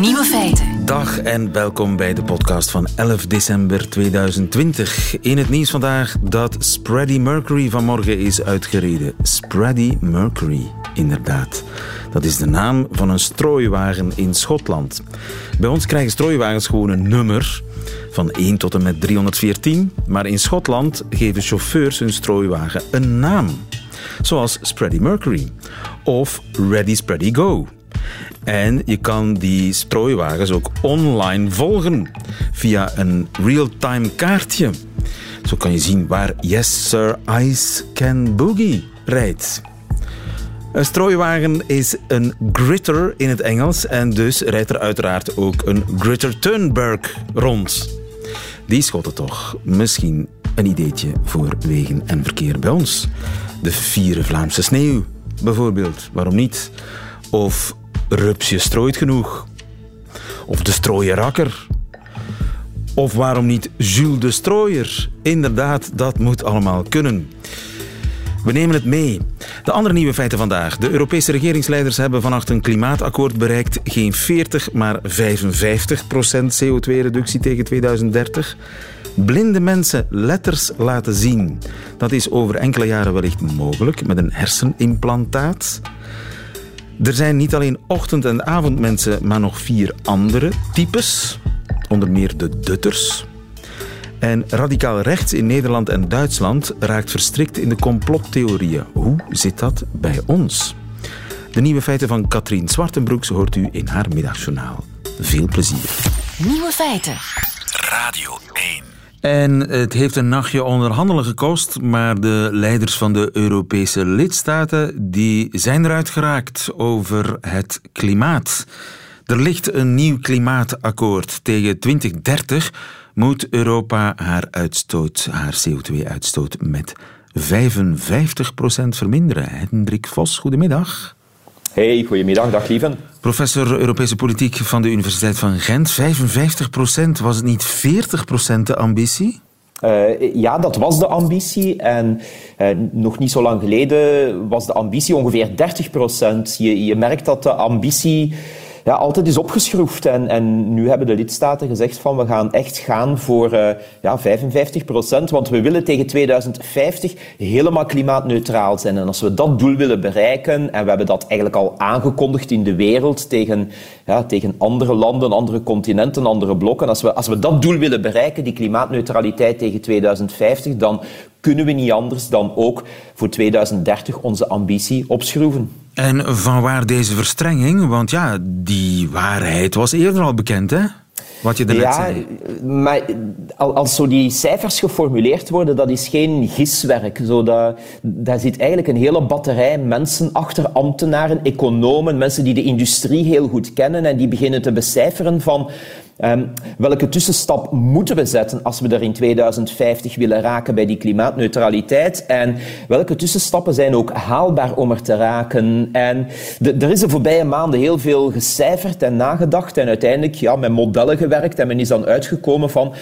Nieuwe feiten. Dag en welkom bij de podcast van 11 december 2020. In het nieuws vandaag dat Spready Mercury vanmorgen is uitgereden. Spready Mercury, inderdaad. Dat is de naam van een strooiwagen in Schotland. Bij ons krijgen strooiwagens gewoon een nummer van 1 tot en met 314. Maar in Schotland geven chauffeurs hun strooiwagen een naam. Zoals Spready Mercury of Ready Spready Go. En je kan die strooiwagens ook online volgen via een real-time kaartje. Zo kan je zien waar Yes Sir Ice Can Boogie rijdt. Een strooiwagen is een gritter in het Engels en dus rijdt er uiteraard ook een Gritter Turnberg rond. Die schotten toch misschien een ideetje voor wegen en verkeer bij ons. De vierde Vlaamse sneeuw, bijvoorbeeld. Waarom niet? Of Rupsje strooit genoeg. Of de strooierakker. Of waarom niet Jules de Strooier? Inderdaad, dat moet allemaal kunnen. We nemen het mee. De andere nieuwe feiten vandaag. De Europese regeringsleiders hebben vannacht een klimaatakkoord bereikt. Geen 40, maar 55 procent CO2-reductie tegen 2030. Blinde mensen letters laten zien. Dat is over enkele jaren wellicht mogelijk met een hersenimplantaat. Er zijn niet alleen ochtend- en avondmensen, maar nog vier andere types. Onder meer de Dutters. En radicaal rechts in Nederland en Duitsland raakt verstrikt in de complottheorieën. Hoe zit dat bij ons? De nieuwe feiten van Katrien Zwartenbroeks hoort u in haar middagjournaal. Veel plezier. Nieuwe feiten. Radio 1. En het heeft een nachtje onderhandelen gekost, maar de leiders van de Europese lidstaten die zijn eruit geraakt over het klimaat. Er ligt een nieuw klimaatakkoord. Tegen 2030 moet Europa haar uitstoot, haar CO2-uitstoot met 55% verminderen. Hendrik Vos, goedemiddag. Hey, goedemiddag, dag lieven. Professor Europese Politiek van de Universiteit van Gent. 55% was het niet 40% de ambitie? Uh, ja, dat was de ambitie. En uh, nog niet zo lang geleden was de ambitie ongeveer 30 Je, je merkt dat de ambitie ja, altijd is opgeschroefd. En, en nu hebben de lidstaten gezegd van we gaan echt gaan voor uh, ja, 55 procent, want we willen tegen 2050 helemaal klimaatneutraal zijn. En als we dat doel willen bereiken, en we hebben dat eigenlijk al aangekondigd in de wereld tegen, ja, tegen andere landen, andere continenten, andere blokken, als we, als we dat doel willen bereiken, die klimaatneutraliteit tegen 2050, dan kunnen we niet anders dan ook voor 2030 onze ambitie opschroeven. En van waar deze verstrenging? Want ja, die waarheid was eerder al bekend, hè? Wat je net ja, zei. maar als zo die cijfers geformuleerd worden, dat is geen giswerk. Zo dat, daar zit eigenlijk een hele batterij mensen achter, ambtenaren, economen, mensen die de industrie heel goed kennen en die beginnen te becijferen van Um, welke tussenstap moeten we zetten als we er in 2050 willen raken bij die klimaatneutraliteit? En welke tussenstappen zijn ook haalbaar om er te raken? En er is de voorbije maanden heel veel gecijferd en nagedacht en uiteindelijk ja, met modellen gewerkt en men is dan uitgekomen van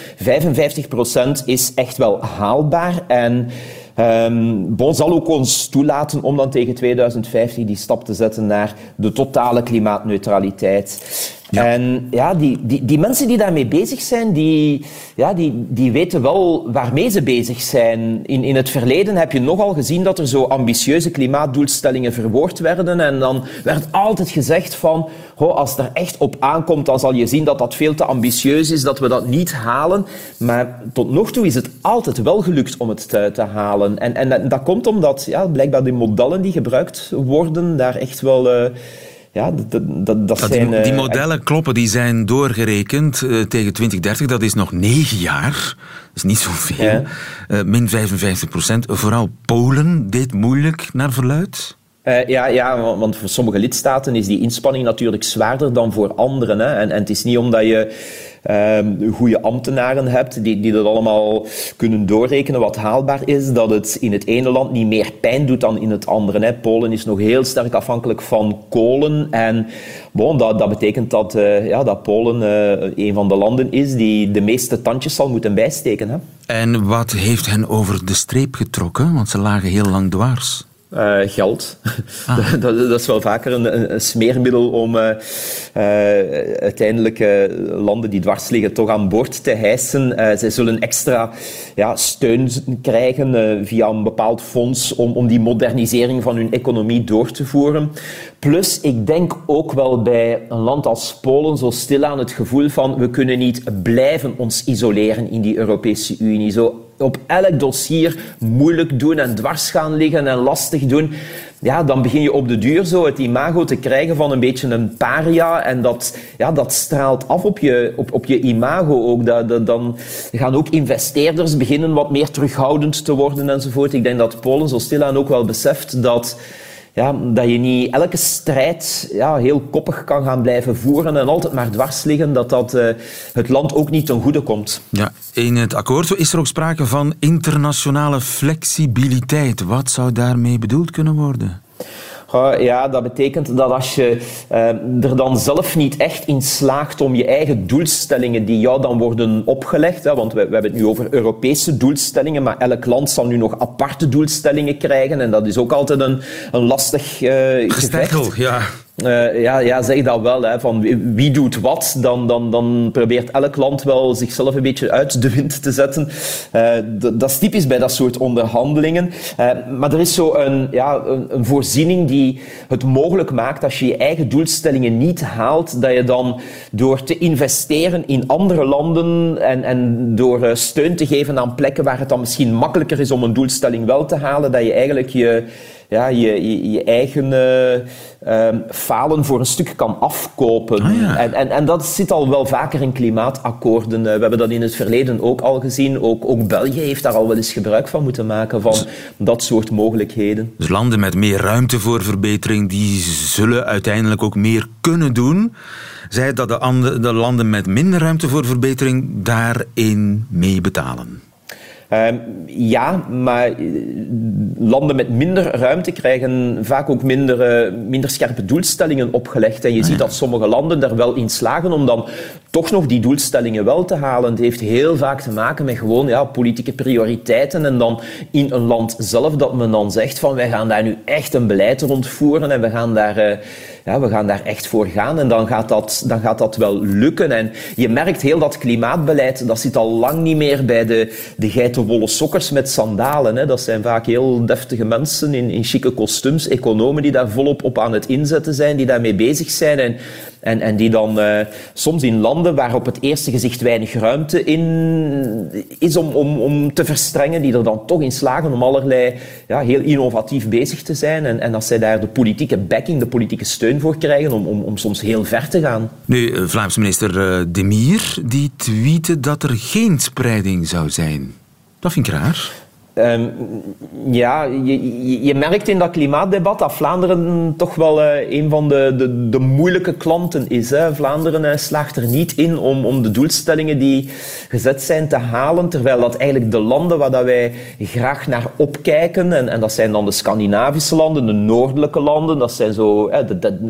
55% is echt wel haalbaar en Um, bon zal ook ons toelaten om dan tegen 2050 die stap te zetten naar de totale klimaatneutraliteit. En ja, die, die, die mensen die daarmee bezig zijn, die, ja, die, die weten wel waarmee ze bezig zijn. In, in het verleden heb je nogal gezien dat er zo ambitieuze klimaatdoelstellingen verwoord werden. En dan werd altijd gezegd van, oh, als het er echt op aankomt, dan zal je zien dat dat veel te ambitieus is, dat we dat niet halen. Maar tot nog toe is het altijd wel gelukt om het te, te halen. En, en dat komt omdat ja, blijkbaar de modellen die gebruikt worden daar echt wel... Uh, ja, dat, dat, dat zijn, die, die, eh, modellen kloppen, die zijn doorgerekend uh, tegen 2030. Dat is nog negen jaar. Dat is niet zoveel. Ja. Uh, min 55 procent. Vooral Polen deed moeilijk naar verluid. Uh, ja, ja, want voor sommige lidstaten is die inspanning natuurlijk zwaarder dan voor anderen. Hè. En, en het is niet omdat je um, goede ambtenaren hebt die, die dat allemaal kunnen doorrekenen wat haalbaar is, dat het in het ene land niet meer pijn doet dan in het andere. Hè. Polen is nog heel sterk afhankelijk van kolen en bon, dat, dat betekent dat, uh, ja, dat Polen uh, een van de landen is die de meeste tandjes zal moeten bijsteken. Hè. En wat heeft hen over de streep getrokken? Want ze lagen heel lang dwars. Uh, geld. Ah. dat, dat, is wel vaker een, een smeermiddel om uh, uh, uiteindelijk landen die dwars liggen toch aan boord te hijsen. zij zullen extra ja, steun krijgen via een bepaald fonds om, om die modernisering van hun economie door te voeren. Plus, ik denk ook wel bij een land als Polen zo stilaan het gevoel van we kunnen niet blijven ons isoleren in die Europese Unie. Zo op elk dossier moeilijk doen en dwars gaan liggen en lastig doen, ja, dan begin je op de duur zo het imago te krijgen van een beetje een paria. En dat, ja, dat straalt af op je, op, op je imago ook. Dat, dan gaan ook investeerders beginnen wat meer terughoudend te worden enzovoort. Ik denk dat Polen zo stilaan ook wel beseft dat ja, dat je niet elke strijd ja, heel koppig kan gaan blijven voeren en altijd maar dwars liggen, dat dat uh, het land ook niet ten goede komt. Ja, in het akkoord is er ook sprake van internationale flexibiliteit. Wat zou daarmee bedoeld kunnen worden? Ja, dat betekent dat als je uh, er dan zelf niet echt in slaagt om je eigen doelstellingen die jou dan worden opgelegd, hè, want we, we, hebben het nu over Europese doelstellingen, maar elk land zal nu nog aparte doelstellingen krijgen en dat is ook altijd een, een lastig gevecht. ja. Uh, ja, ja, zeg dat wel. Hè, van wie doet wat, dan, dan, dan probeert elk land wel zichzelf een beetje uit de wind te zetten. Uh, dat is typisch bij dat soort onderhandelingen. Uh, maar er is zo een, ja, een, een, voorziening die het mogelijk maakt als je je eigen doelstellingen niet haalt, dat je dan door te investeren in andere landen en, en door steun te geven aan plekken waar het dan misschien makkelijker is om een doelstelling wel te halen, dat je eigenlijk je ja, je, je, je eigen uh, falen voor een stuk kan afkopen. Ah, en, en, en dat zit al wel vaker in klimaatakkoorden. Uh, we hebben dat in het verleden ook al gezien. Ook, ook België heeft daar al wel eens gebruik van moeten maken, van dat soort mogelijkheden. Dus landen met meer ruimte voor verbetering, die zullen uiteindelijk ook meer kunnen doen. Zij dat de, andere, de landen met minder ruimte voor verbetering daarin mee betalen. Ehm, ja, maar eh, landen met minder ruimte krijgen vaak ook minder, eh, minder scherpe doelstellingen opgelegd. En je ah, ziet dat sommige landen daar wel in slagen om dan toch nog die doelstellingen wel te halen. Het heeft heel vaak te maken met gewoon ja, politieke prioriteiten. En dan in een land zelf dat men dan zegt van wij gaan daar nu echt een beleid rondvoeren en we gaan daar... Uh, ja, we gaan daar echt voor gaan en dan gaat, dat, dan gaat dat wel lukken. En je merkt heel dat klimaatbeleid, dat zit al lang niet meer bij de, de geitenwolle sokkers met sandalen. Hè. Dat zijn vaak heel deftige mensen in, in chique kostuums, economen die daar volop op aan het inzetten zijn, die daarmee bezig zijn. En en, en die dan uh, soms in landen waar op het eerste gezicht weinig ruimte in is om, om, om te verstrengen, die er dan toch in slagen om allerlei ja, heel innovatief bezig te zijn. En, en als zij daar de politieke backing, de politieke steun voor krijgen om, om, om soms heel ver te gaan. Nu, eh, Vlaams minister uh, Demir die tweette dat er geen spreiding zou zijn. Dat vind ik raar. Um, ja, je, je, merkt in dat klimaatdebat dat Vlaanderen toch wel uh, een van de, de, de, moeilijke klanten is. Hè. Vlaanderen uh, slaagt er niet in om, om de doelstellingen die gezet zijn te halen, terwijl dat eigenlijk de landen waar dat wij graag naar opkijken, en, en dat zijn dan de Scandinavische landen, de noordelijke landen, dat zijn zo,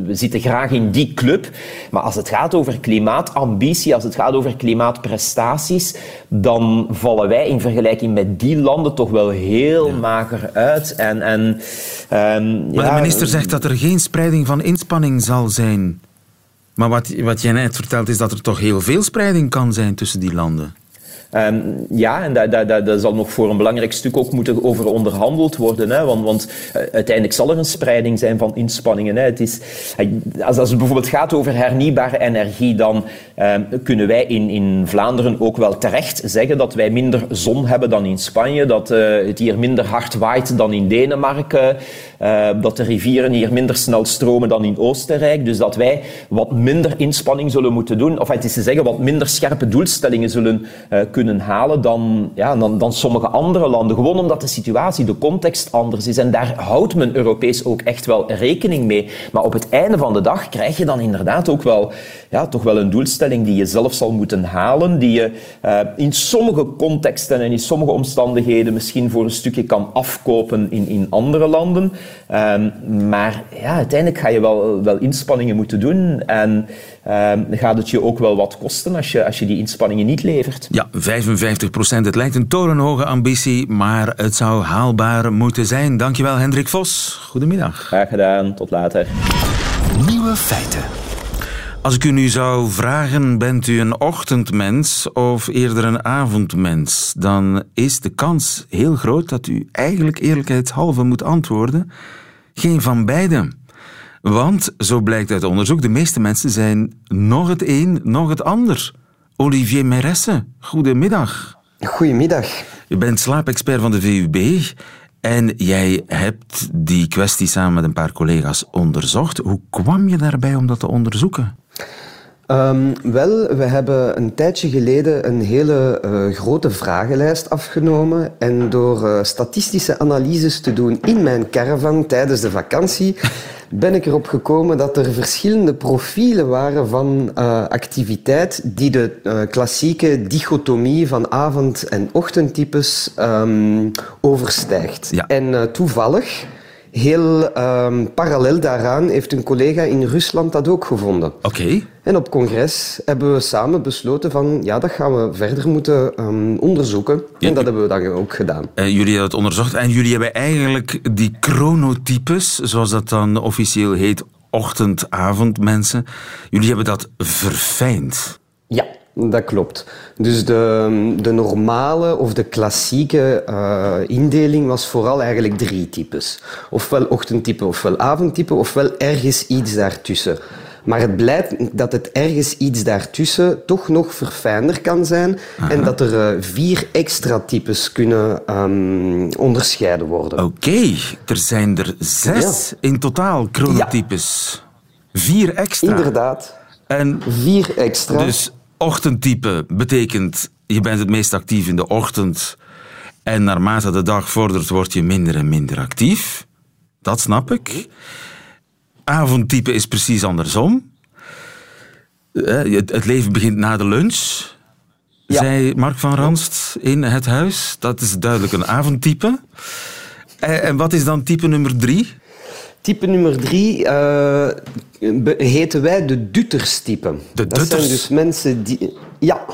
we zitten graag in die club. Maar als het gaat over klimaatambitie, als het gaat over klimaatprestaties, dan vallen wij in vergelijking met die landen toch wel heel mager uit. En, en, um, maar de minister zegt dat er geen spreiding van inspanning zal zijn. Maar wat, wat jij net vertelt is dat er toch heel veel spreiding kan zijn tussen die landen. Um, ja, en daar, zal nog voor een belangrijk stuk ook moeten over onderhandeld worden. Hè? Want, want uh, uiteindelijk zal er een spreiding zijn van inspanningen. Hè? Het is, uh, als, als het bijvoorbeeld gaat over hernieuwbare energie, dan uh, kunnen wij in, in Vlaanderen ook wel terecht zeggen dat wij minder zon hebben dan in Spanje, dat eh, het hier minder hard waait dan in Denemarken, eh, dat de rivieren hier minder snel stromen dan in Oostenrijk. Dus dat wij wat minder inspanning zullen moeten doen, of het is te zeggen, wat minder scherpe doelstellingen zullen kunnen halen dan, ja, dan, dan sommige andere landen. Gewoon omdat de situatie, de context anders is. En daar houdt men Europees ook echt wel rekening mee. Maar op het einde van de dag krijg je dan inderdaad ook wel, ja, toch wel een doelstelling die je zelf zal moeten halen, die je uh, in sommige contexten en in sommige omstandigheden misschien voor een stukje kan afkopen in, in andere landen. Um, maar ja, uiteindelijk ga je wel, wel inspanningen moeten doen. En um, gaat het je ook wel wat kosten als je, als je die inspanningen niet levert. Ja, 55 procent. Het lijkt een torenhoge ambitie, maar het zou haalbaar moeten zijn. Dankjewel, Hendrik Vos. Goedemiddag. Graag gedaan. Tot later. Nieuwe feiten. Als ik u nu zou vragen, bent u een ochtendmens of eerder een avondmens? Dan is de kans heel groot dat u eigenlijk eerlijkheidshalve moet antwoorden. Geen van beiden. Want, zo blijkt uit onderzoek, de meeste mensen zijn nog het een, nog het ander. Olivier Meresse, goedemiddag. Goedemiddag. Je bent slaapexpert van de VUB en jij hebt die kwestie samen met een paar collega's onderzocht. Hoe kwam je daarbij om dat te onderzoeken? Um, wel, we hebben een tijdje geleden een hele uh, grote vragenlijst afgenomen. En door uh, statistische analyses te doen in mijn caravan tijdens de vakantie, ben ik erop gekomen dat er verschillende profielen waren van uh, activiteit die de klassieke dichotomie van avond- en ochtendtypes um, overstijgt. Ja. En toevallig Heel um, parallel daaraan heeft een collega in Rusland dat ook gevonden. Oké. En op congres hebben we samen besloten van ja, dat gaan we verder moeten um, onderzoeken. Ja, en dat hebben we dan ook gedaan. Uh, jullie hebben het onderzocht en jullie hebben eigenlijk die chronotypes, zoals dat dan officieel heet, ochtend-avond mensen, jullie hebben dat verfijnd. Dat klopt. Dus de, de normale of de klassieke uh, indeling was vooral eigenlijk drie types. Ofwel ochtendtype, ofwel avondtype, ofwel ergens iets daartussen. Maar het blijkt dat het ergens iets daartussen toch nog verfijnder kan zijn Aha. en dat er uh, vier extra types kunnen um, onderscheiden worden. Oké, okay. er zijn er zes ja. in totaal chronotypes. Ja. Vier extra. Inderdaad. En vier extra. Dus ochtendtype betekent je bent het meest actief in de ochtend en naarmate de dag vordert word je minder en minder actief. Dat snap ik. Avondtype is precies andersom. Het leven begint na de lunch, ja. zei Mark van Ranst in het huis. Dat is duidelijk een avondtype. En wat is dan type nummer drie? Type nummer drie uh, heten wij de dutterstype. De dat zijn dus mensen die... Ja,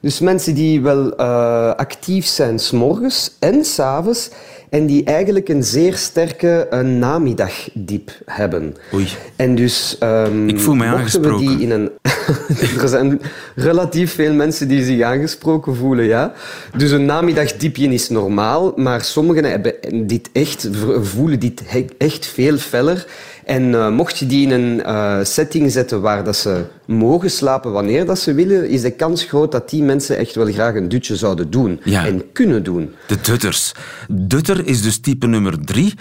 dus mensen die wel uh, actief zijn s'morgens en s'avonds en die eigenlijk een zeer sterke uh, namiddagdiep hebben. Oei. En dus... Um, Ik voel mij aangesproken. We die in een er zijn relatief veel mensen die zich aangesproken voelen, ja. Dus een namiddagdiepje is normaal, maar sommigen hebben dit echt, voelen dit echt veel feller. En uh, mocht je die in een uh, setting zetten waar dat ze mogen slapen wanneer dat ze willen, is de kans groot dat die mensen echt wel graag een dutje zouden doen ja. en kunnen doen. De dutters. Dutter is dus type nummer drie.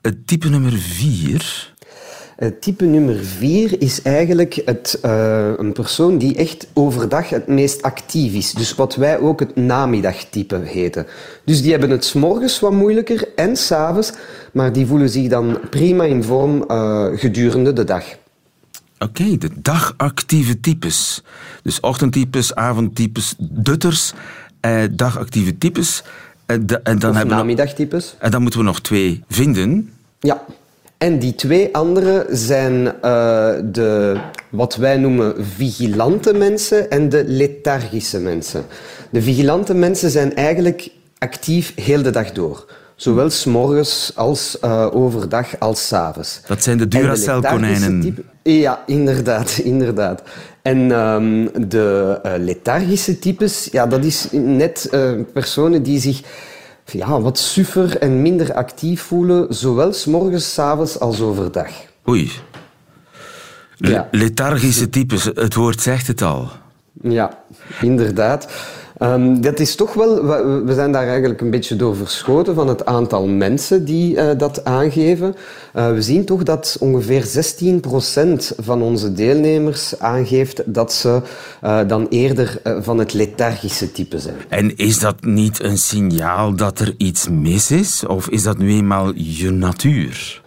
Het type nummer vier... Het type nummer vier is eigenlijk het, uh, een persoon die echt overdag het meest actief is. Dus wat wij ook het namiddagtype heten. Dus die hebben het s'morgens wat moeilijker en s'avonds, maar die voelen zich dan prima in vorm uh, gedurende de dag. Oké, okay, de dagactieve types. Dus ochtendtypes, avondtypes, dutters, eh, dagactieve types. Eh, de, en dan of hebben namiddagtypes. En dan moeten we nog twee vinden. Ja. En die twee andere zijn uh, de, wat wij noemen vigilante mensen en de lethargische mensen. De vigilante mensen zijn eigenlijk actief heel de dag door. Zowel s'morgens als uh, overdag als s'avonds. Dat zijn de Duracell-konijnen. Ja, inderdaad, inderdaad. En um, de uh, lethargische types, ja, dat is net uh, personen die zich ja, wat suffer en minder actief voelen, zowel s morgens, s avonds als overdag. Oei. Ja. Lethargische types, het woord zegt het al. Ja, inderdaad. Um, dat is toch wel, we zijn daar eigenlijk een beetje door verschoten van het aantal mensen die uh, dat aangeven. Uh, we zien toch dat ongeveer 16% van onze deelnemers aangeeft dat ze uh, dan eerder van het lethargische type zijn. En is dat niet een signaal dat er iets mis is? Of is dat nu eenmaal je natuur?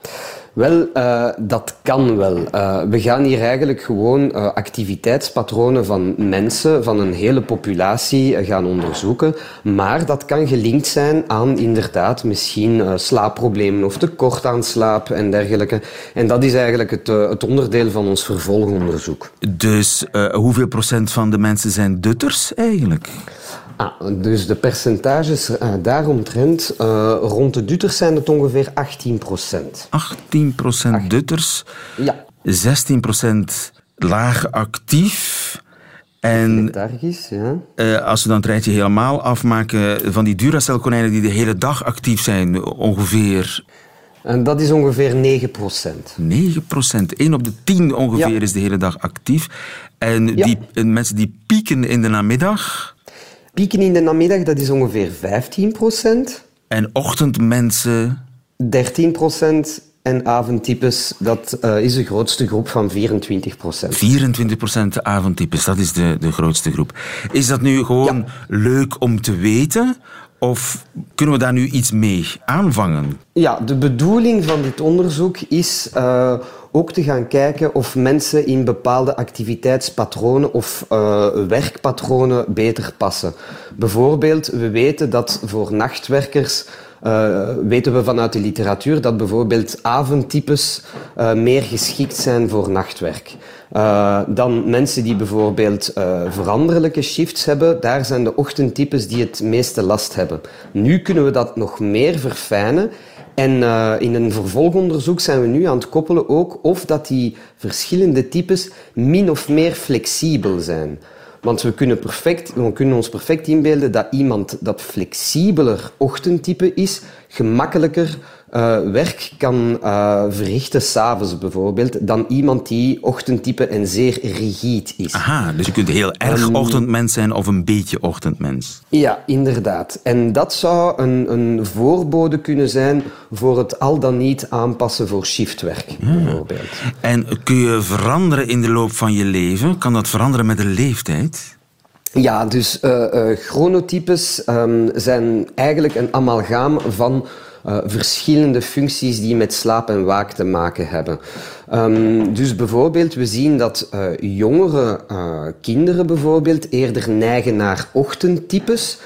Wel, uh, dat kan wel. Uh, we gaan hier eigenlijk gewoon uh, activiteitspatronen van mensen, van een hele populatie gaan onderzoeken. Maar dat kan gelinkt zijn aan inderdaad misschien slaapproblemen of tekort aan slaap en dergelijke. En dat is eigenlijk het, het onderdeel van ons vervolgonderzoek. Dus hoeveel procent van de mensen zijn dutters eigenlijk? Ah, dus de percentages uh, daaromtrent, uh, rond de dutters zijn het ongeveer 18 procent. 18 procent dutters, ja. 16 procent laag actief. En Lethargisch, ja. Uh, als we dan het rijtje helemaal afmaken van die Duracell-konijnen die de hele dag actief zijn, ongeveer... En dat is ongeveer 9 procent. 9 procent. 1 op de 10 ongeveer ja. is de hele dag actief. En Ja. die en mensen die pieken in de namiddag... Pieken in de namiddag, dat is ongeveer 15 procent. En ochtendmensen... 13 procent. En avondtypes, dat uh, is de grootste groep van 24 procent. 24 procent avondtypes, dat is de, de grootste groep. Is dat nu gewoon Ja. leuk om te weten? Of kunnen we daar nu iets mee aanvangen? Ja, de bedoeling van dit onderzoek is uh, ook te gaan kijken of mensen in bepaalde activiteitspatronen of uh, werkpatronen beter passen. Bijvoorbeeld, we weten dat voor nachtwerkers uh, weten we vanuit de literatuur dat bijvoorbeeld avondtypes uh, meer geschikt zijn voor nachtwerk. Dan mensen die bijvoorbeeld veranderlijke shifts hebben, daar zijn de ochtendtypes die het meeste last hebben. Nu kunnen we dat nog meer verfijnen. En uh, in een vervolgonderzoek zijn we nu aan het koppelen ook of dat die verschillende types min of meer flexibel zijn. Want we kunnen, perfect, we kunnen ons perfect inbeelden dat iemand dat flexibeler ochtendtype is, gemakkelijker uh, werk kan uh, verrichten, s'avonds bijvoorbeeld, dan iemand die ochtendtype en zeer rigide is. Aha, dus je kunt heel erg um, ochtendmens zijn of een beetje ochtendmens. Ja, inderdaad. En dat zou een, een voorbode kunnen zijn voor het al dan niet aanpassen voor shiftwerk, ja. bijvoorbeeld. En kun je veranderen in de loop van je leven? Kan dat veranderen met de leeftijd? Ja, dus uh, uh, chronotypes um, zijn eigenlijk een amalgaam van uh, verschillende functies die met slaap en waak te maken hebben. Um, dus bijvoorbeeld, we zien dat uh, jongere uh, kinderen bijvoorbeeld eerder neigen naar ochtendtypes.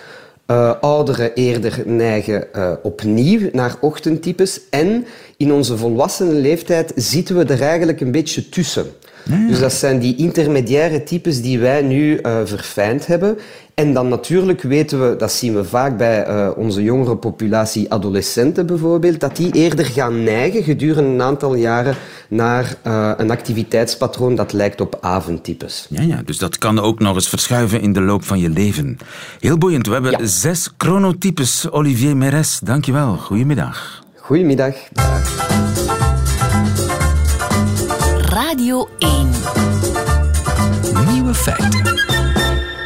Uh, ouderen eerder neigen opnieuw naar ochtendtypes. En in onze volwassenen leeftijd zitten we er eigenlijk een beetje tussen. Ja. Dus dat zijn die intermediaire types die wij nu uh, verfijnd hebben. En dan natuurlijk weten we, dat zien we vaak bij uh, onze jongere populatie, adolescenten bijvoorbeeld, dat die eerder gaan neigen gedurende een aantal jaren naar uh, een activiteitspatroon dat lijkt op avondtypes. Ja, ja, dus dat kan ook nog eens verschuiven in de loop van je leven. Heel boeiend. We hebben ja. zes chronotypes. Olivier Meres, dankjewel. Goedemiddag. Goedemiddag. Radio 1. Nieuwe feiten.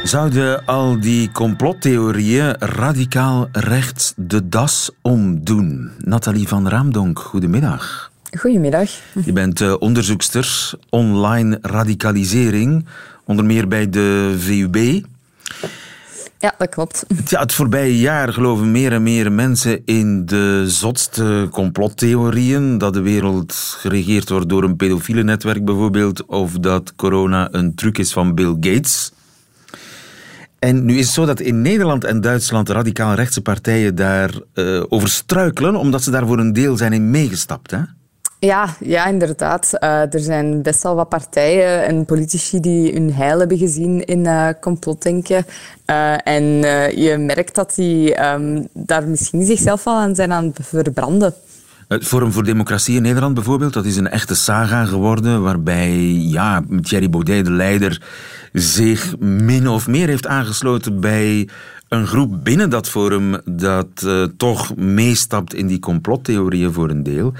Zouden al die complottheorieën radicaal rechts de das omdoen? Nathalie van Raamdonk, goedemiddag. Goedemiddag. Je bent uh, onderzoekster online radicalisering, onder meer bij de VUB. Ja, dat klopt. Ja, het voorbije jaar geloven meer en meer mensen in de zotste complottheorieën. Dat de wereld geregeerd wordt door een pedofiele netwerk bijvoorbeeld. Of dat corona een truc is van Bill Gates. En nu is het zo dat in Nederland en Duitsland radicaal rechtse partijen daarover uh, over struikelen, omdat ze daar voor een deel zijn in meegestapt. Hè? Ja, ja, inderdaad. Uh, er zijn best wel wat partijen en politici die hun heil hebben gezien in uh, complotdenken. Uh, en je merkt dat die um, daar misschien zichzelf wel aan zijn aan het verbranden. Het Forum voor Democratie in Nederland bijvoorbeeld, dat is een echte saga geworden waarbij ja, Thierry Baudet, de leider, zich min of meer heeft aangesloten bij een groep binnen dat forum dat uh, toch meestapt in die complottheorieën voor een deel.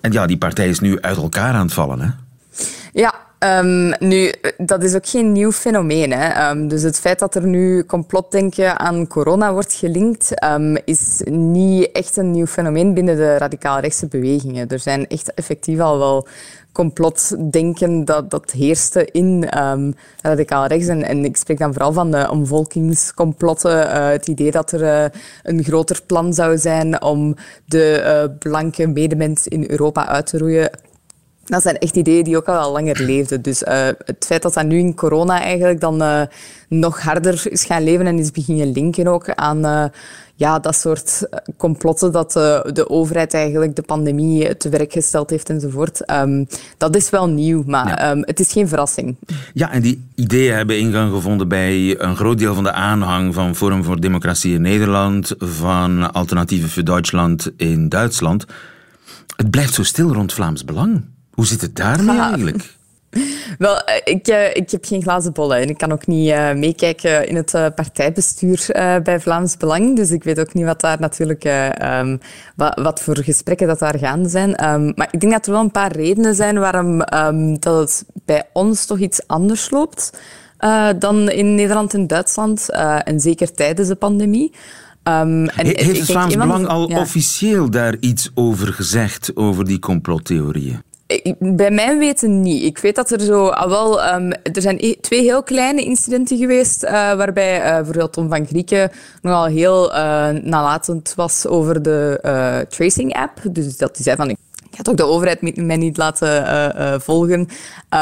En ja, die partij is nu uit elkaar aan het vallen, hè? Ja, Um, nu, dat is ook geen nieuw fenomeen. Hè. Um, dus het feit dat er nu complotdenken aan corona wordt gelinkt, um, is niet echt een nieuw fenomeen binnen de radicaal-rechtse bewegingen. Er zijn echt effectief al wel complotdenken dat, dat heerste in radicaal rechts. En, en, ik spreek dan vooral van de omvolkingscomplotten. Uh, het idee dat er uh, een groter plan zou zijn om de uh, blanke medemens in Europa uit te roeien dat zijn echt ideeën die ook al langer leefden. Dus uh, het feit dat dat nu in corona eigenlijk dan uh, nog harder is gaan leven en is beginnen linken ook aan uh, ja, dat soort complotten dat de overheid eigenlijk de pandemie te werk gesteld heeft enzovoort. Um, dat is wel nieuw, maar ja. um, het is geen verrassing. Ja, en die ideeën hebben ingang gevonden bij een groot deel van de aanhang van Forum voor Democratie in Nederland, van Alternatieven voor Duitsland in Duitsland. Het blijft zo stil rond Vlaams Belang. Hoe zit het daarmee eigenlijk? Wel, eh, ik, uh, ik heb geen glazen bollen en ik kan ook niet uh, meekijken in het uh, partijbestuur bij Vlaams Belang. Dus ik weet ook niet wat daar natuurlijk, um, wat, wat, voor gesprekken dat daar gaande zijn. Um, maar ik denk dat er wel een paar redenen zijn waarom um, dat het bij ons toch iets anders loopt dan in Nederland en Duitsland. en zeker tijdens de pandemie. Um, en Heeft het Vlaams Belang al officieel daar iets over gezegd, over die complottheorieën? Bij mijn weten niet. Ik weet dat er zo al wel... Um, er zijn e- twee heel kleine incidenten geweest uh, waarbij uh, bijvoorbeeld Tom van Grieken nogal heel uh, nalatend was over de tracing-app. Dus dat hij zei van... Ik ga toch de overheid mij niet laten volgen.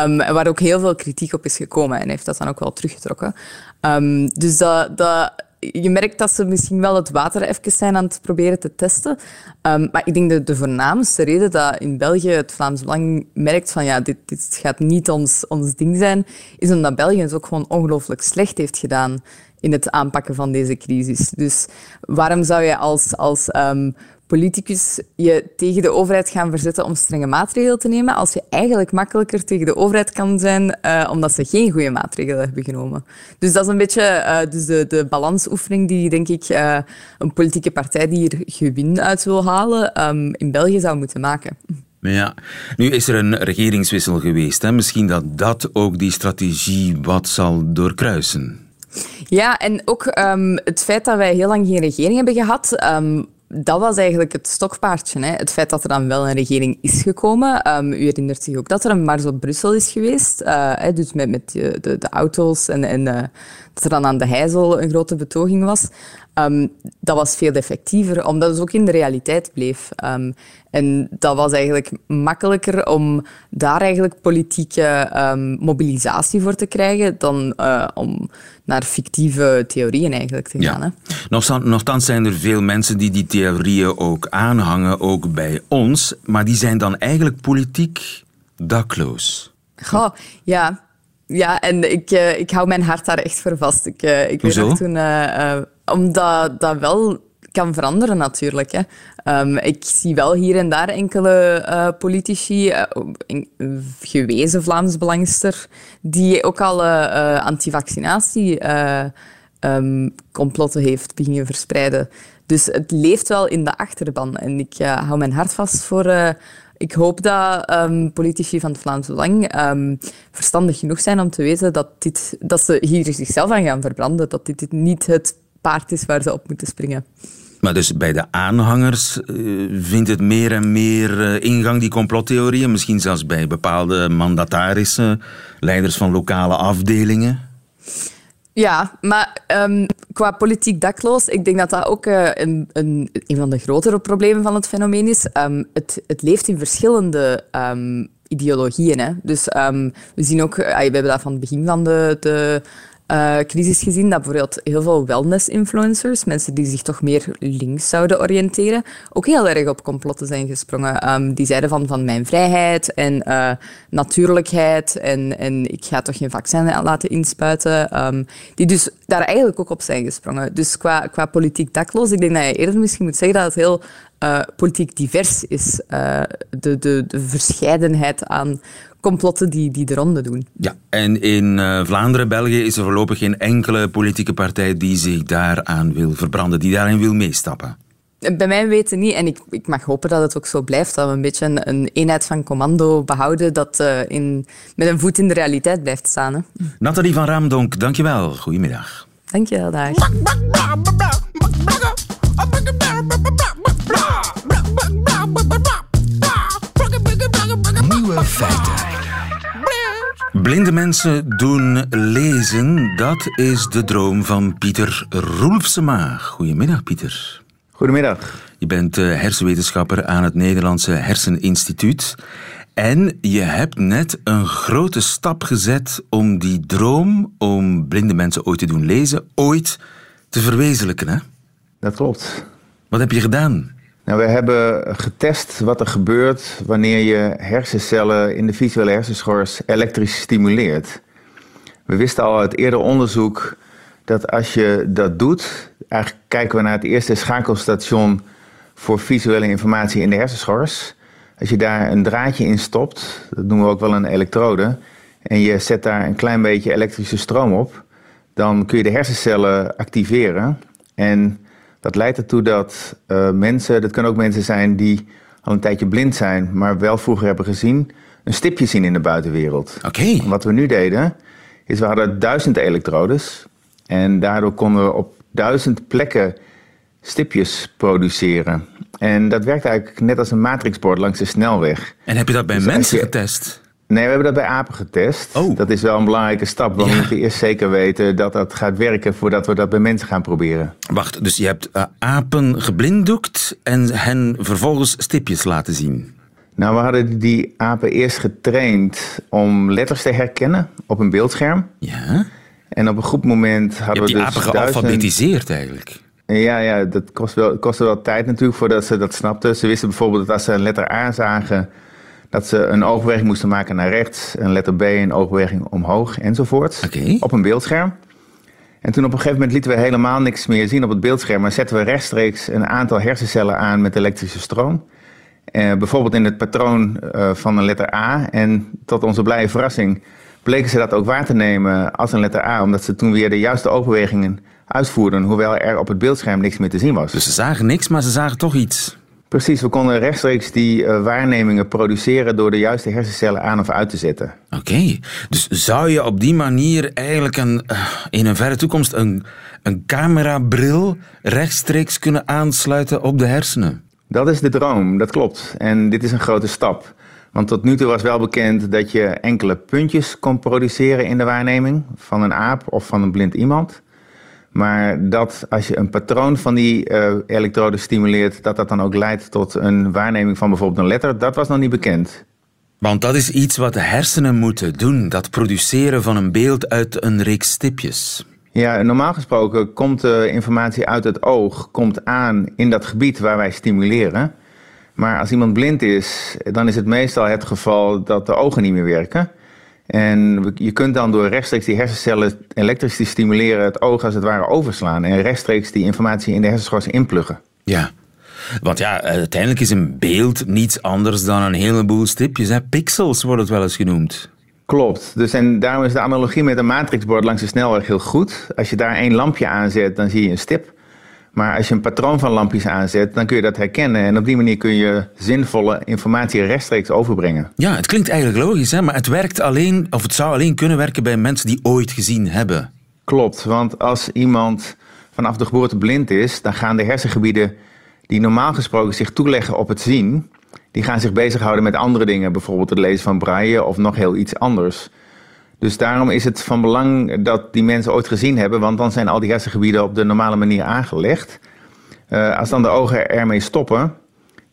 Um, waar ook heel veel kritiek op is gekomen. En heeft dat dan ook wel teruggetrokken. Um, dus dat... dat je merkt dat ze misschien wel het water even zijn aan het proberen te testen. Um, maar ik denk dat de voornaamste reden dat in België het Vlaams Belang merkt van ja, dit, dit gaat niet ons, ons ding zijn, is omdat België het ook gewoon ongelooflijk slecht heeft gedaan in het aanpakken van deze crisis. Dus waarom zou je als, als um, politicus je tegen de overheid gaan verzetten om strenge maatregelen te nemen, als je eigenlijk makkelijker tegen de overheid kan zijn uh, omdat ze geen goede maatregelen hebben genomen. Dus dat is een beetje uh, dus de, de balansoefening die, denk ik, uh, een politieke partij die hier gewin uit wil halen, um, in België zou moeten maken. Ja, nu is er een regeringswissel geweest. Hè? Misschien dat dat ook die strategie wat zal doorkruisen. Ja, en ook um, het feit dat wij heel lang geen regering hebben gehad, um, dat was eigenlijk het stokpaardje. Hè. Het feit dat er dan wel een regering is gekomen. Um, u herinnert zich ook dat er een mars op Brussel is geweest. Hè, dus met, met de, de, de auto's en, en uh, dat er dan aan de Heizel een grote betoging was. Um, dat was veel effectiever, omdat het ook in de realiteit bleef. Um, en dat was eigenlijk makkelijker om daar eigenlijk politieke um, mobilisatie voor te krijgen dan uh, om naar fictieve theorieën eigenlijk te gaan. Ja. Hè. Nochtans zijn er veel mensen die die theorieën ook aanhangen, ook bij ons, maar die zijn dan eigenlijk politiek dakloos. Goh, ja. Ja, en ik, uh, ik hou mijn hart daar echt voor vast. Ik, uh, ik Hoezo? Weet toen, uh, omdat dat wel kan veranderen natuurlijk. Hè. Um, ik zie wel hier en daar enkele uh, politici, uh, gewezen Vlaams belangster, die ook al uh, antivaccinatie um, complotten heeft beginnen verspreiden. Dus het leeft wel in de achterban. En ik hou mijn hart vast voor... ik hoop dat um, politici van het Vlaams Belang verstandig genoeg zijn om te weten dat, dit, dat ze hier zichzelf aan gaan verbranden. Dat dit niet het paard is waar ze op moeten springen. Maar dus bij de aanhangers uh, vindt het meer en meer uh, ingang, die complottheorieën? Misschien zelfs bij bepaalde mandatarissen, leiders van lokale afdelingen? Ja, maar um, qua politiek dakloos, ik denk dat dat ook uh, een, een, een, van de grotere problemen van het fenomeen is. Um, het, het, leeft in verschillende um, ideologieën. Hè. Dus we zien ook, we hebben dat van het begin van de, de uh, crisis gezien dat bijvoorbeeld heel veel wellness-influencers, mensen die zich toch meer links zouden oriënteren, ook heel erg op complotten zijn gesprongen. Um, die zeiden van, van mijn vrijheid en uh, natuurlijkheid en, en ik ga toch geen vaccin laten inspuiten. Um, die dus daar eigenlijk ook op zijn gesprongen. Dus qua, qua politiek dakloos, ik denk dat je eerder misschien moet zeggen dat het heel uh, politiek divers is. De, de, de verscheidenheid aan complotten die, die de ronde doen. Ja, en in uh, Vlaanderen, België is er voorlopig geen enkele politieke partij die zich daaraan wil verbranden, die daarin wil meestappen. Bij mij weten niet, en ik, ik mag hopen dat het ook zo blijft, dat we een beetje een, een eenheid van commando behouden dat uh, in, met een voet in de realiteit blijft staan. Hè. Nathalie van Raamdonk, dankjewel. Goedemiddag. Dankjewel, dag. Nieuwe feiten. Blinde mensen doen lezen, dat is de droom van Pieter Roelfsema. Goedemiddag, Pieter. Goedemiddag. Je bent hersenwetenschapper aan het Nederlandse Herseninstituut. En je hebt net een grote stap gezet om die droom om blinde mensen ooit te doen lezen, ooit te verwezenlijken. Hè? Dat klopt. Wat heb je gedaan? Nou, we hebben getest wat er gebeurt wanneer je hersencellen in de visuele hersenschors elektrisch stimuleert. We wisten al uit eerder onderzoek dat als je dat doet, eigenlijk kijken we naar het eerste schakelstation voor visuele informatie in de hersenschors. Als je daar een draadje in stopt, dat noemen we ook wel een elektrode, en je zet daar een klein beetje elektrische stroom op, dan kun je de hersencellen activeren. En dat leidt ertoe dat uh, mensen, dat kunnen ook mensen zijn die al een tijdje blind zijn, maar wel vroeger hebben gezien, een stipje zien in de buitenwereld. Oké. Wat we nu deden, is we hadden duizend elektrodes. En daardoor konden we op duizend plekken stipjes produceren. En dat werkt eigenlijk net als een matrixbord langs de snelweg. En heb je dat bij dus mensen je... getest? Nee, we hebben dat bij apen getest. Oh. Dat is wel een belangrijke stap. Want we moeten eerst zeker weten dat dat gaat werken voordat we dat bij mensen gaan proberen. Wacht, dus je hebt uh, apen geblinddoekt en hen vervolgens stipjes laten zien? Nou, we hadden die apen eerst getraind om letters te herkennen op een beeldscherm. Ja. En op een goed moment hadden we dus... Die apen gealfabetiseerd eigenlijk? Ja, ja dat kost wel, kostte wel tijd natuurlijk voordat ze dat snapten. Ze wisten bijvoorbeeld dat als ze een letter A zagen... dat ze een oogbeweging moesten maken naar rechts... een letter B een oogbeweging omhoog enzovoort. Okay. Op een beeldscherm. En toen op een gegeven moment lieten we helemaal niks meer zien op het beeldscherm... maar zetten we rechtstreeks een aantal hersencellen aan met elektrische stroom... Uh, bijvoorbeeld in het patroon uh, van een letter A. En tot onze blije verrassing bleken ze dat ook waar te nemen als een letter A, omdat ze toen weer de juiste oogbewegingen uitvoerden, hoewel er op het beeldscherm niks meer te zien was. Dus ze zagen niks, maar ze zagen toch iets. Precies, we konden rechtstreeks die uh, waarnemingen produceren door de juiste hersencellen aan of uit te zetten. Oké, okay. dus zou je op die manier eigenlijk een, uh, in een verre toekomst een, een camerabril rechtstreeks kunnen aansluiten op de hersenen? Dat is de droom, dat klopt. En dit is een grote stap. Want tot nu toe was wel bekend dat je enkele puntjes kon produceren in de waarneming van een aap of van een blind iemand. Maar dat als je een patroon van die uh, elektroden stimuleert, dat dat dan ook leidt tot een waarneming van bijvoorbeeld een letter, dat was nog niet bekend. Want dat is iets wat de hersenen moeten doen, dat produceren van een beeld uit een reeks stipjes. Ja, normaal gesproken komt de informatie uit het oog komt aan in dat gebied waar wij stimuleren. Maar als iemand blind is, dan is het meestal het geval dat de ogen niet meer werken. En je kunt dan door rechtstreeks die hersencellen elektrisch te stimuleren het oog als het ware overslaan. En rechtstreeks die informatie in de hersenschors inpluggen. Ja, want ja, uiteindelijk is een beeld niets anders dan een heleboel stipjes. Hè? Pixels wordt het wel eens genoemd. Klopt. Dus en daarom is de analogie met een matrixbord langs de snelweg heel goed. Als je daar één lampje aanzet, dan zie je een stip. Maar als je een patroon van lampjes aanzet, dan kun je dat herkennen. En op die manier kun je zinvolle informatie rechtstreeks overbrengen. Ja, het klinkt eigenlijk logisch, hè? maar het werkt alleen, of het zou alleen kunnen werken bij mensen die ooit gezien hebben. Klopt, want als iemand vanaf de geboorte blind is, dan gaan de hersengebieden die normaal gesproken zich toeleggen op het zien, die gaan zich bezighouden met andere dingen, bijvoorbeeld het lezen van braille of nog heel iets anders. Dus daarom is het van belang dat die mensen ooit gezien hebben, want dan zijn al die hersengebieden op de normale manier aangelegd. Uh, als dan de ogen ermee stoppen,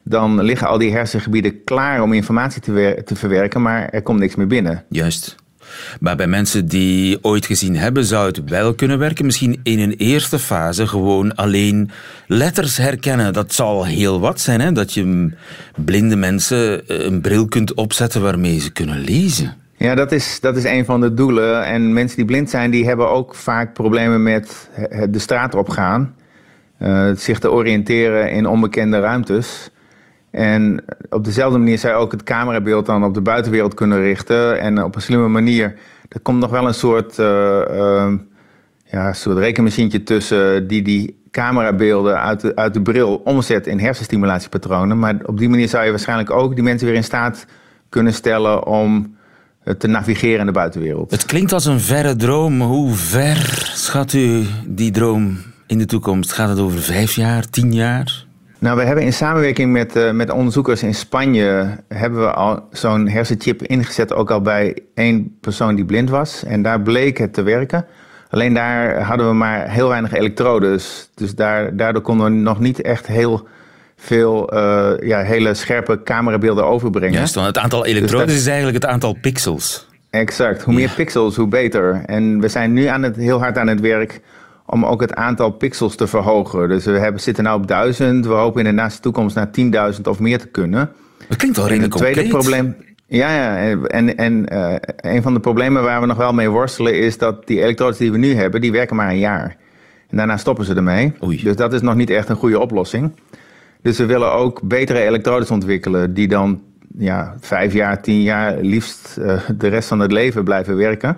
dan liggen al die hersengebieden klaar om informatie te, te verwerken, maar er komt niks meer binnen. Juist. Maar bij mensen die ooit gezien hebben, zou het wel kunnen werken. Misschien in een eerste fase gewoon alleen letters herkennen. Dat zal heel wat zijn, hè? dat je blinde mensen eh, een bril kunt opzetten waarmee ze kunnen lezen. Ja, dat is, dat is een van de doelen. En mensen die blind zijn, die hebben ook vaak problemen met de straat opgaan. Uh, zich te oriënteren in onbekende ruimtes. En op dezelfde manier zou je ook het camerabeeld dan op de buitenwereld kunnen richten. En op een slimme manier. Er komt nog wel een soort, uh, uh, ja, soort rekenmachientje tussen die die camerabeelden uit de, uit de bril omzet in hersenstimulatiepatronen. Maar op die manier zou je waarschijnlijk ook die mensen weer in staat kunnen stellen om te navigeren in de buitenwereld. Het klinkt als een verre droom. Hoe ver schat u die droom in de toekomst? Gaat het over vijf jaar, tien jaar? Nou, we hebben in samenwerking met, uh, met onderzoekers in Spanje... hebben we al zo'n hersenchip ingezet, ook al bij één persoon die blind was. En daar bleek het te werken. Alleen daar hadden we maar heel weinig elektrodes. Dus daar, daardoor konden we nog niet echt heel veel uh, ja, hele scherpe camerabeelden overbrengen. Juist, want het aantal dus elektrodes is eigenlijk het aantal pixels. Exact. Hoe meer pixels, hoe beter. En we zijn nu aan het, heel hard aan het werk om ook het aantal pixels te verhogen. Dus we hebben, zitten nu op 1000. We hopen in de naaste toekomst naar 10.000 of meer te kunnen. Dat klinkt wel redelijk concreet. Het tweede probleem... Ja, ja. En, en uh, een van de problemen waar we nog wel mee worstelen... is dat die elektrodes die we nu hebben, die werken maar een jaar. En daarna stoppen ze ermee. Oei. Dus dat is nog niet echt een goede oplossing. Dus we willen ook betere elektrodes ontwikkelen... die dan ja, vijf jaar, tien jaar, liefst uh, de rest van het leven blijven werken.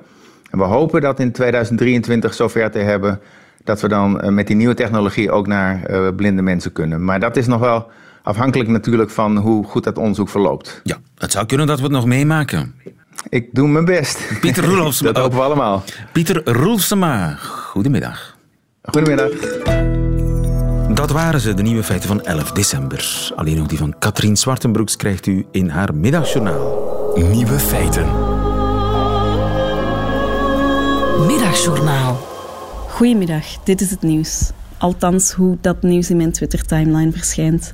En we hopen dat in 2023 zover te hebben dat we dan uh, met die nieuwe technologie ook naar uh, blinde mensen kunnen. Maar dat is nog wel afhankelijk natuurlijk van hoe goed dat onderzoek verloopt. Ja, het zou kunnen dat we het nog meemaken. Ik doe mijn best. Pieter Roelofsema. dat hopen we allemaal. Pieter Roelofsema, goedemiddag. Goedemiddag. Dat waren ze, de nieuwe feiten van 11 december. Alleen ook die van Katrien Zwartenbroeks krijgt u in haar middagjournaal. Nieuwe feiten. Middagjournaal. Goedemiddag, dit is het nieuws. Althans, hoe dat nieuws in mijn Twitter-timeline verschijnt.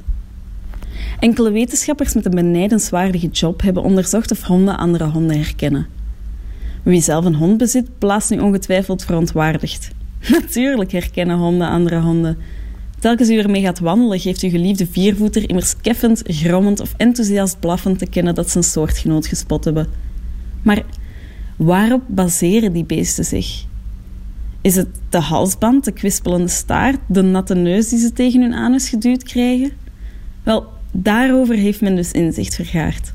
Enkele wetenschappers met een benijdenswaardige job hebben onderzocht of honden andere honden herkennen. Wie zelf een hond bezit, plaatst nu ongetwijfeld verontwaardigd. Natuurlijk herkennen honden andere honden. Telkens u ermee gaat wandelen, geeft uw geliefde viervoeter immers keffend, grommend of enthousiast blaffend te kennen dat ze een soortgenoot gespot hebben. Maar waarop baseren die beesten zich? Is het de halsband, de kwispelende staart, de natte neus die ze tegen hun anus geduwd krijgen? Wel, daarover heeft men dus inzicht vergaard.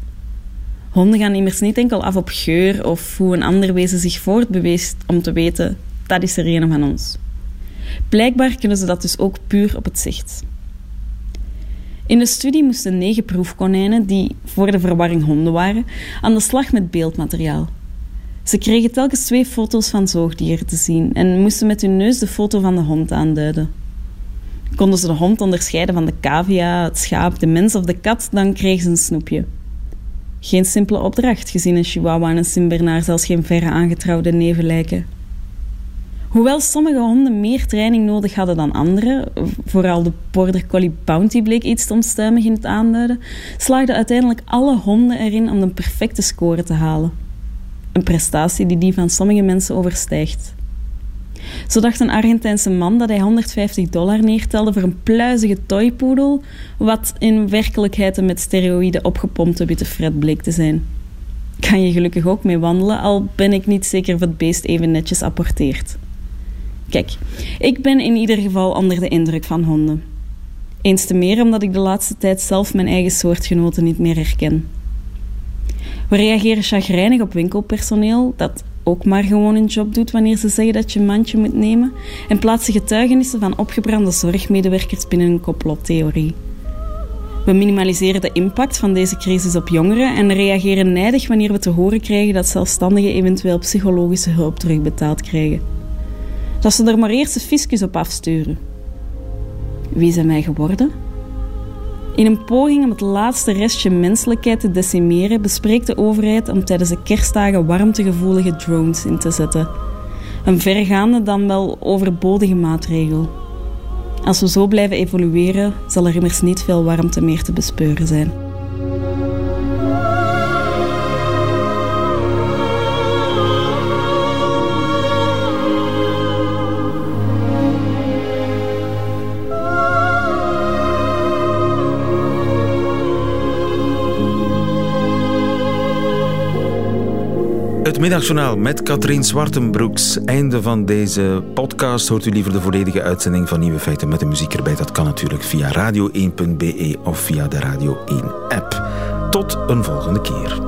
Honden gaan immers niet enkel af op geur of hoe een ander wezen zich voortbeweegt om te weten dat is er een van ons. Blijkbaar kunnen ze dat dus ook puur op het zicht. In de studie moesten negen proefkonijnen, die voor de verwarring honden waren, aan de slag met beeldmateriaal. Ze kregen telkens twee foto's van zoogdieren te zien en moesten met hun neus de foto van de hond aanduiden. Konden ze de hond onderscheiden van de cavia, het schaap, de mens of de kat, dan kregen ze een snoepje. Geen simpele opdracht, gezien een chihuahua en een Sint-Bernard zelfs geen verre aangetrouwde neven lijken. Hoewel sommige honden meer training nodig hadden dan andere, vooral de Border Collie Bounty bleek iets te onstuimig in het aanduiden, slaagden uiteindelijk alle honden erin om de perfecte score te halen. Een prestatie die die van sommige mensen overstijgt. Zo dacht een Argentijnse man dat hij 150 dollar neertelde voor een pluizige toypoedel, wat in werkelijkheid een met steroïden opgepompte witte Fred bleek te zijn. Kan je gelukkig ook mee wandelen, al ben ik niet zeker of het beest even netjes apporteert. Kijk, ik ben in ieder geval onder de indruk van honden. Eens te meer omdat ik de laatste tijd zelf mijn eigen soortgenoten niet meer herken. We reageren chagrijnig op winkelpersoneel dat ook maar gewoon een job doet wanneer ze zeggen dat je een mandje moet nemen en plaatsen getuigenissen van opgebrande zorgmedewerkers binnen een complottheorie. We minimaliseren de impact van deze crisis op jongeren en reageren nijdig wanneer we te horen krijgen dat zelfstandigen eventueel psychologische hulp terugbetaald krijgen dat ze er maar eerst de fiscus op afsturen. Wie zijn wij geworden? In een poging om het laatste restje menselijkheid te decimeren, bespreekt de overheid om tijdens de kerstdagen warmtegevoelige drones in te zetten. Een vergaande dan wel overbodige maatregel. Als we zo blijven evolueren, zal er immers niet veel warmte meer te bespeuren zijn. Middagjournaal met Katrien Zwartenbroeks. Einde van deze podcast. Hoort u liever de volledige uitzending van Nieuwe Feiten met de muziek erbij? Dat kan natuurlijk via radio1.be of via de Radio 1 app. Tot een volgende keer.